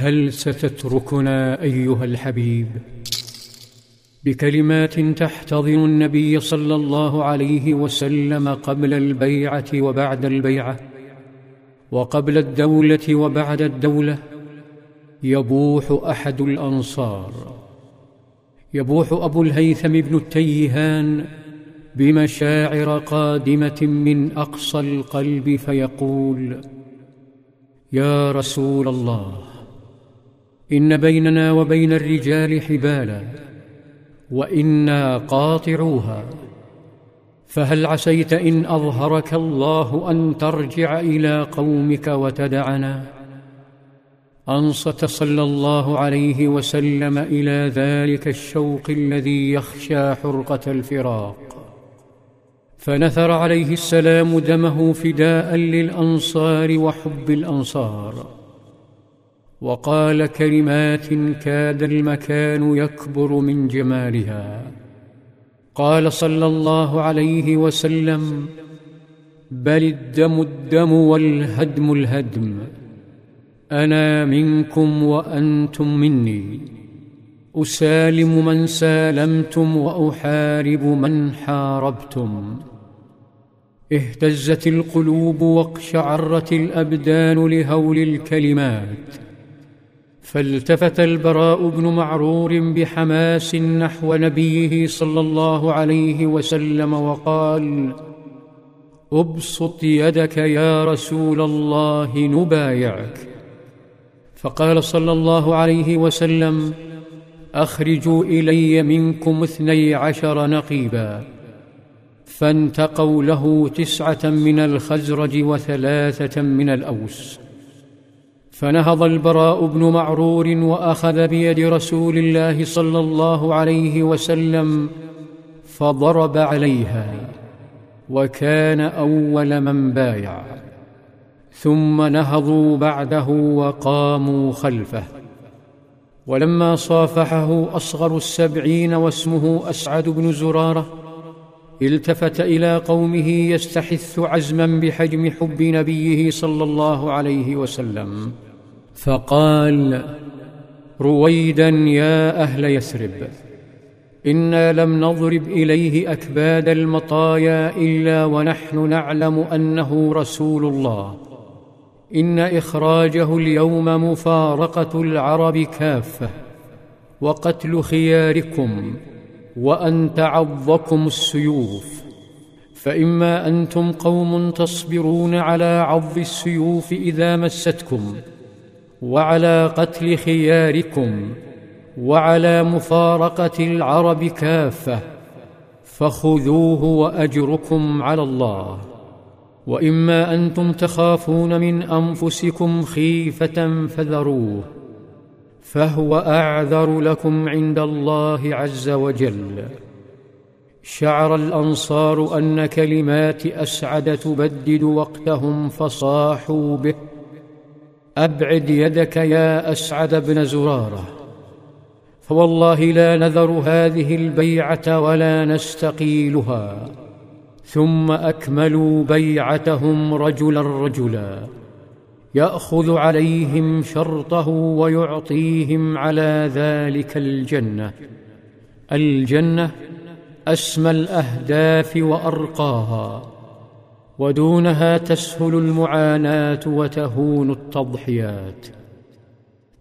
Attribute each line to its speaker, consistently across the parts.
Speaker 1: هل ستتركنا أيها الحبيب؟ بكلمات تحتضن النبي صلى الله عليه وسلم قبل البيعة وبعد البيعة وقبل الدولة وبعد الدولة يبوح أحد الأنصار. يبوح أبو الهيثم بن التيهان بمشاعر قادمة من أقصى القلب فيقول يا رسول الله إن بيننا وبين الرجال حبالا وإنا قاطعوها. فهل عسيت إن أظهرك الله أن ترجع إلى قومك وتدعنا؟ انصت صلى الله عليه وسلم إلى ذلك الشوق الذي يخشى حرقة الفراق. فنثر عليه السلام دمه فداء للأنصار وحب الأنصار. وقال كلمات كاد المكان يكبر من جمالها. قال صلى الله عليه وسلم بل الدم الدم والهدم الهدم. أنا منكم وأنتم مني. أسالم من سالمتم وأحارب من حاربتم. اهتزت القلوب واقشعرت الأبدان لهول الكلمات. فالتفت البراء بن معرور بحماس نحو نبيه صلى الله عليه وسلم وقال أبسط يدك يا رسول الله نبايعك. فقال صلى الله عليه وسلم أخرجوا إلي منكم اثني عشر نقيبا. فانتقوا له تسعة من الخزرج وثلاثة من الأوس. فنهض البراء بن معرور وأخذ بيد رسول الله صلى الله عليه وسلم فضرب عليها وكان أول من بايع. ثم نهضوا بعده وقاموا خلفه. ولما صافحه أصغر السبعين واسمه أسعد بن زرارة التفت إلى قومه يستحث عزما بحجم حب نبيه صلى الله عليه وسلم. فقال رويدا يا أهل يثرب إنا لم نضرب إليه أكباد المطايا إلا ونحن نعلم أنه رسول الله. إن إخراجه اليوم مفارقة العرب كافة وقتل خياركم وأن تعظكم السيوف. فإما أنتم قوم تصبرون على عض السيوف إذا مستكم وعلى قتل خياركم وعلى مفارقة العرب كافة فخذوه وأجركم على الله. وإما أنتم تخافون من أنفسكم خيفة فذروه فهو أعذر لكم عند الله عز وجل. شعر الأنصار أن كلمات أسعد تبدد وقتهم فصاحوا به. أبعد يدك يا أسعد بن زرارة. فوالله لا نذر هذه البيعة ولا نستقيلها. ثم أكملوا بيعتهم رجلا رجلا. يأخذ عليهم شرطه ويعطيهم على ذلك الجنة. الجنة أسمى الأهداف وأرقاها. ودونها تسهل المعاناة وتهون التضحيات.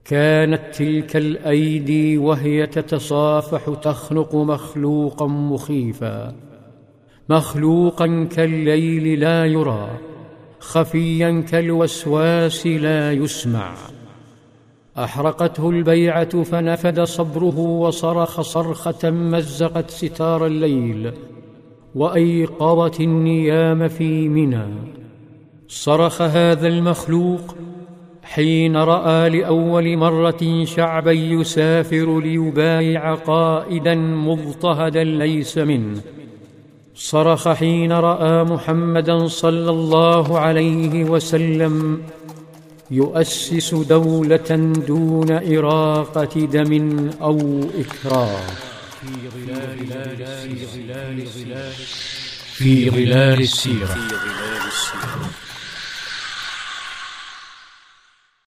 Speaker 1: كانت تلك الأيدي وهي تتصافح تخنق مخلوقا مخيفا. مخلوقا كالليل لا يرى خفيا كالوسواس لا يسمع. أحرقته البيعة فنفد صبره وصرخ صرخة مزقت ستار الليل. وأيقظت النيام في منى. صرخ هذا المخلوق حين رأى لأول مرة شعبا يسافر ليبايع قائدا مضطهدا ليس منه. صرخ حين رأى محمدا صلى الله عليه وسلم يؤسس دولة دون إراقة دم أو إكراه. في ظلال السيرة.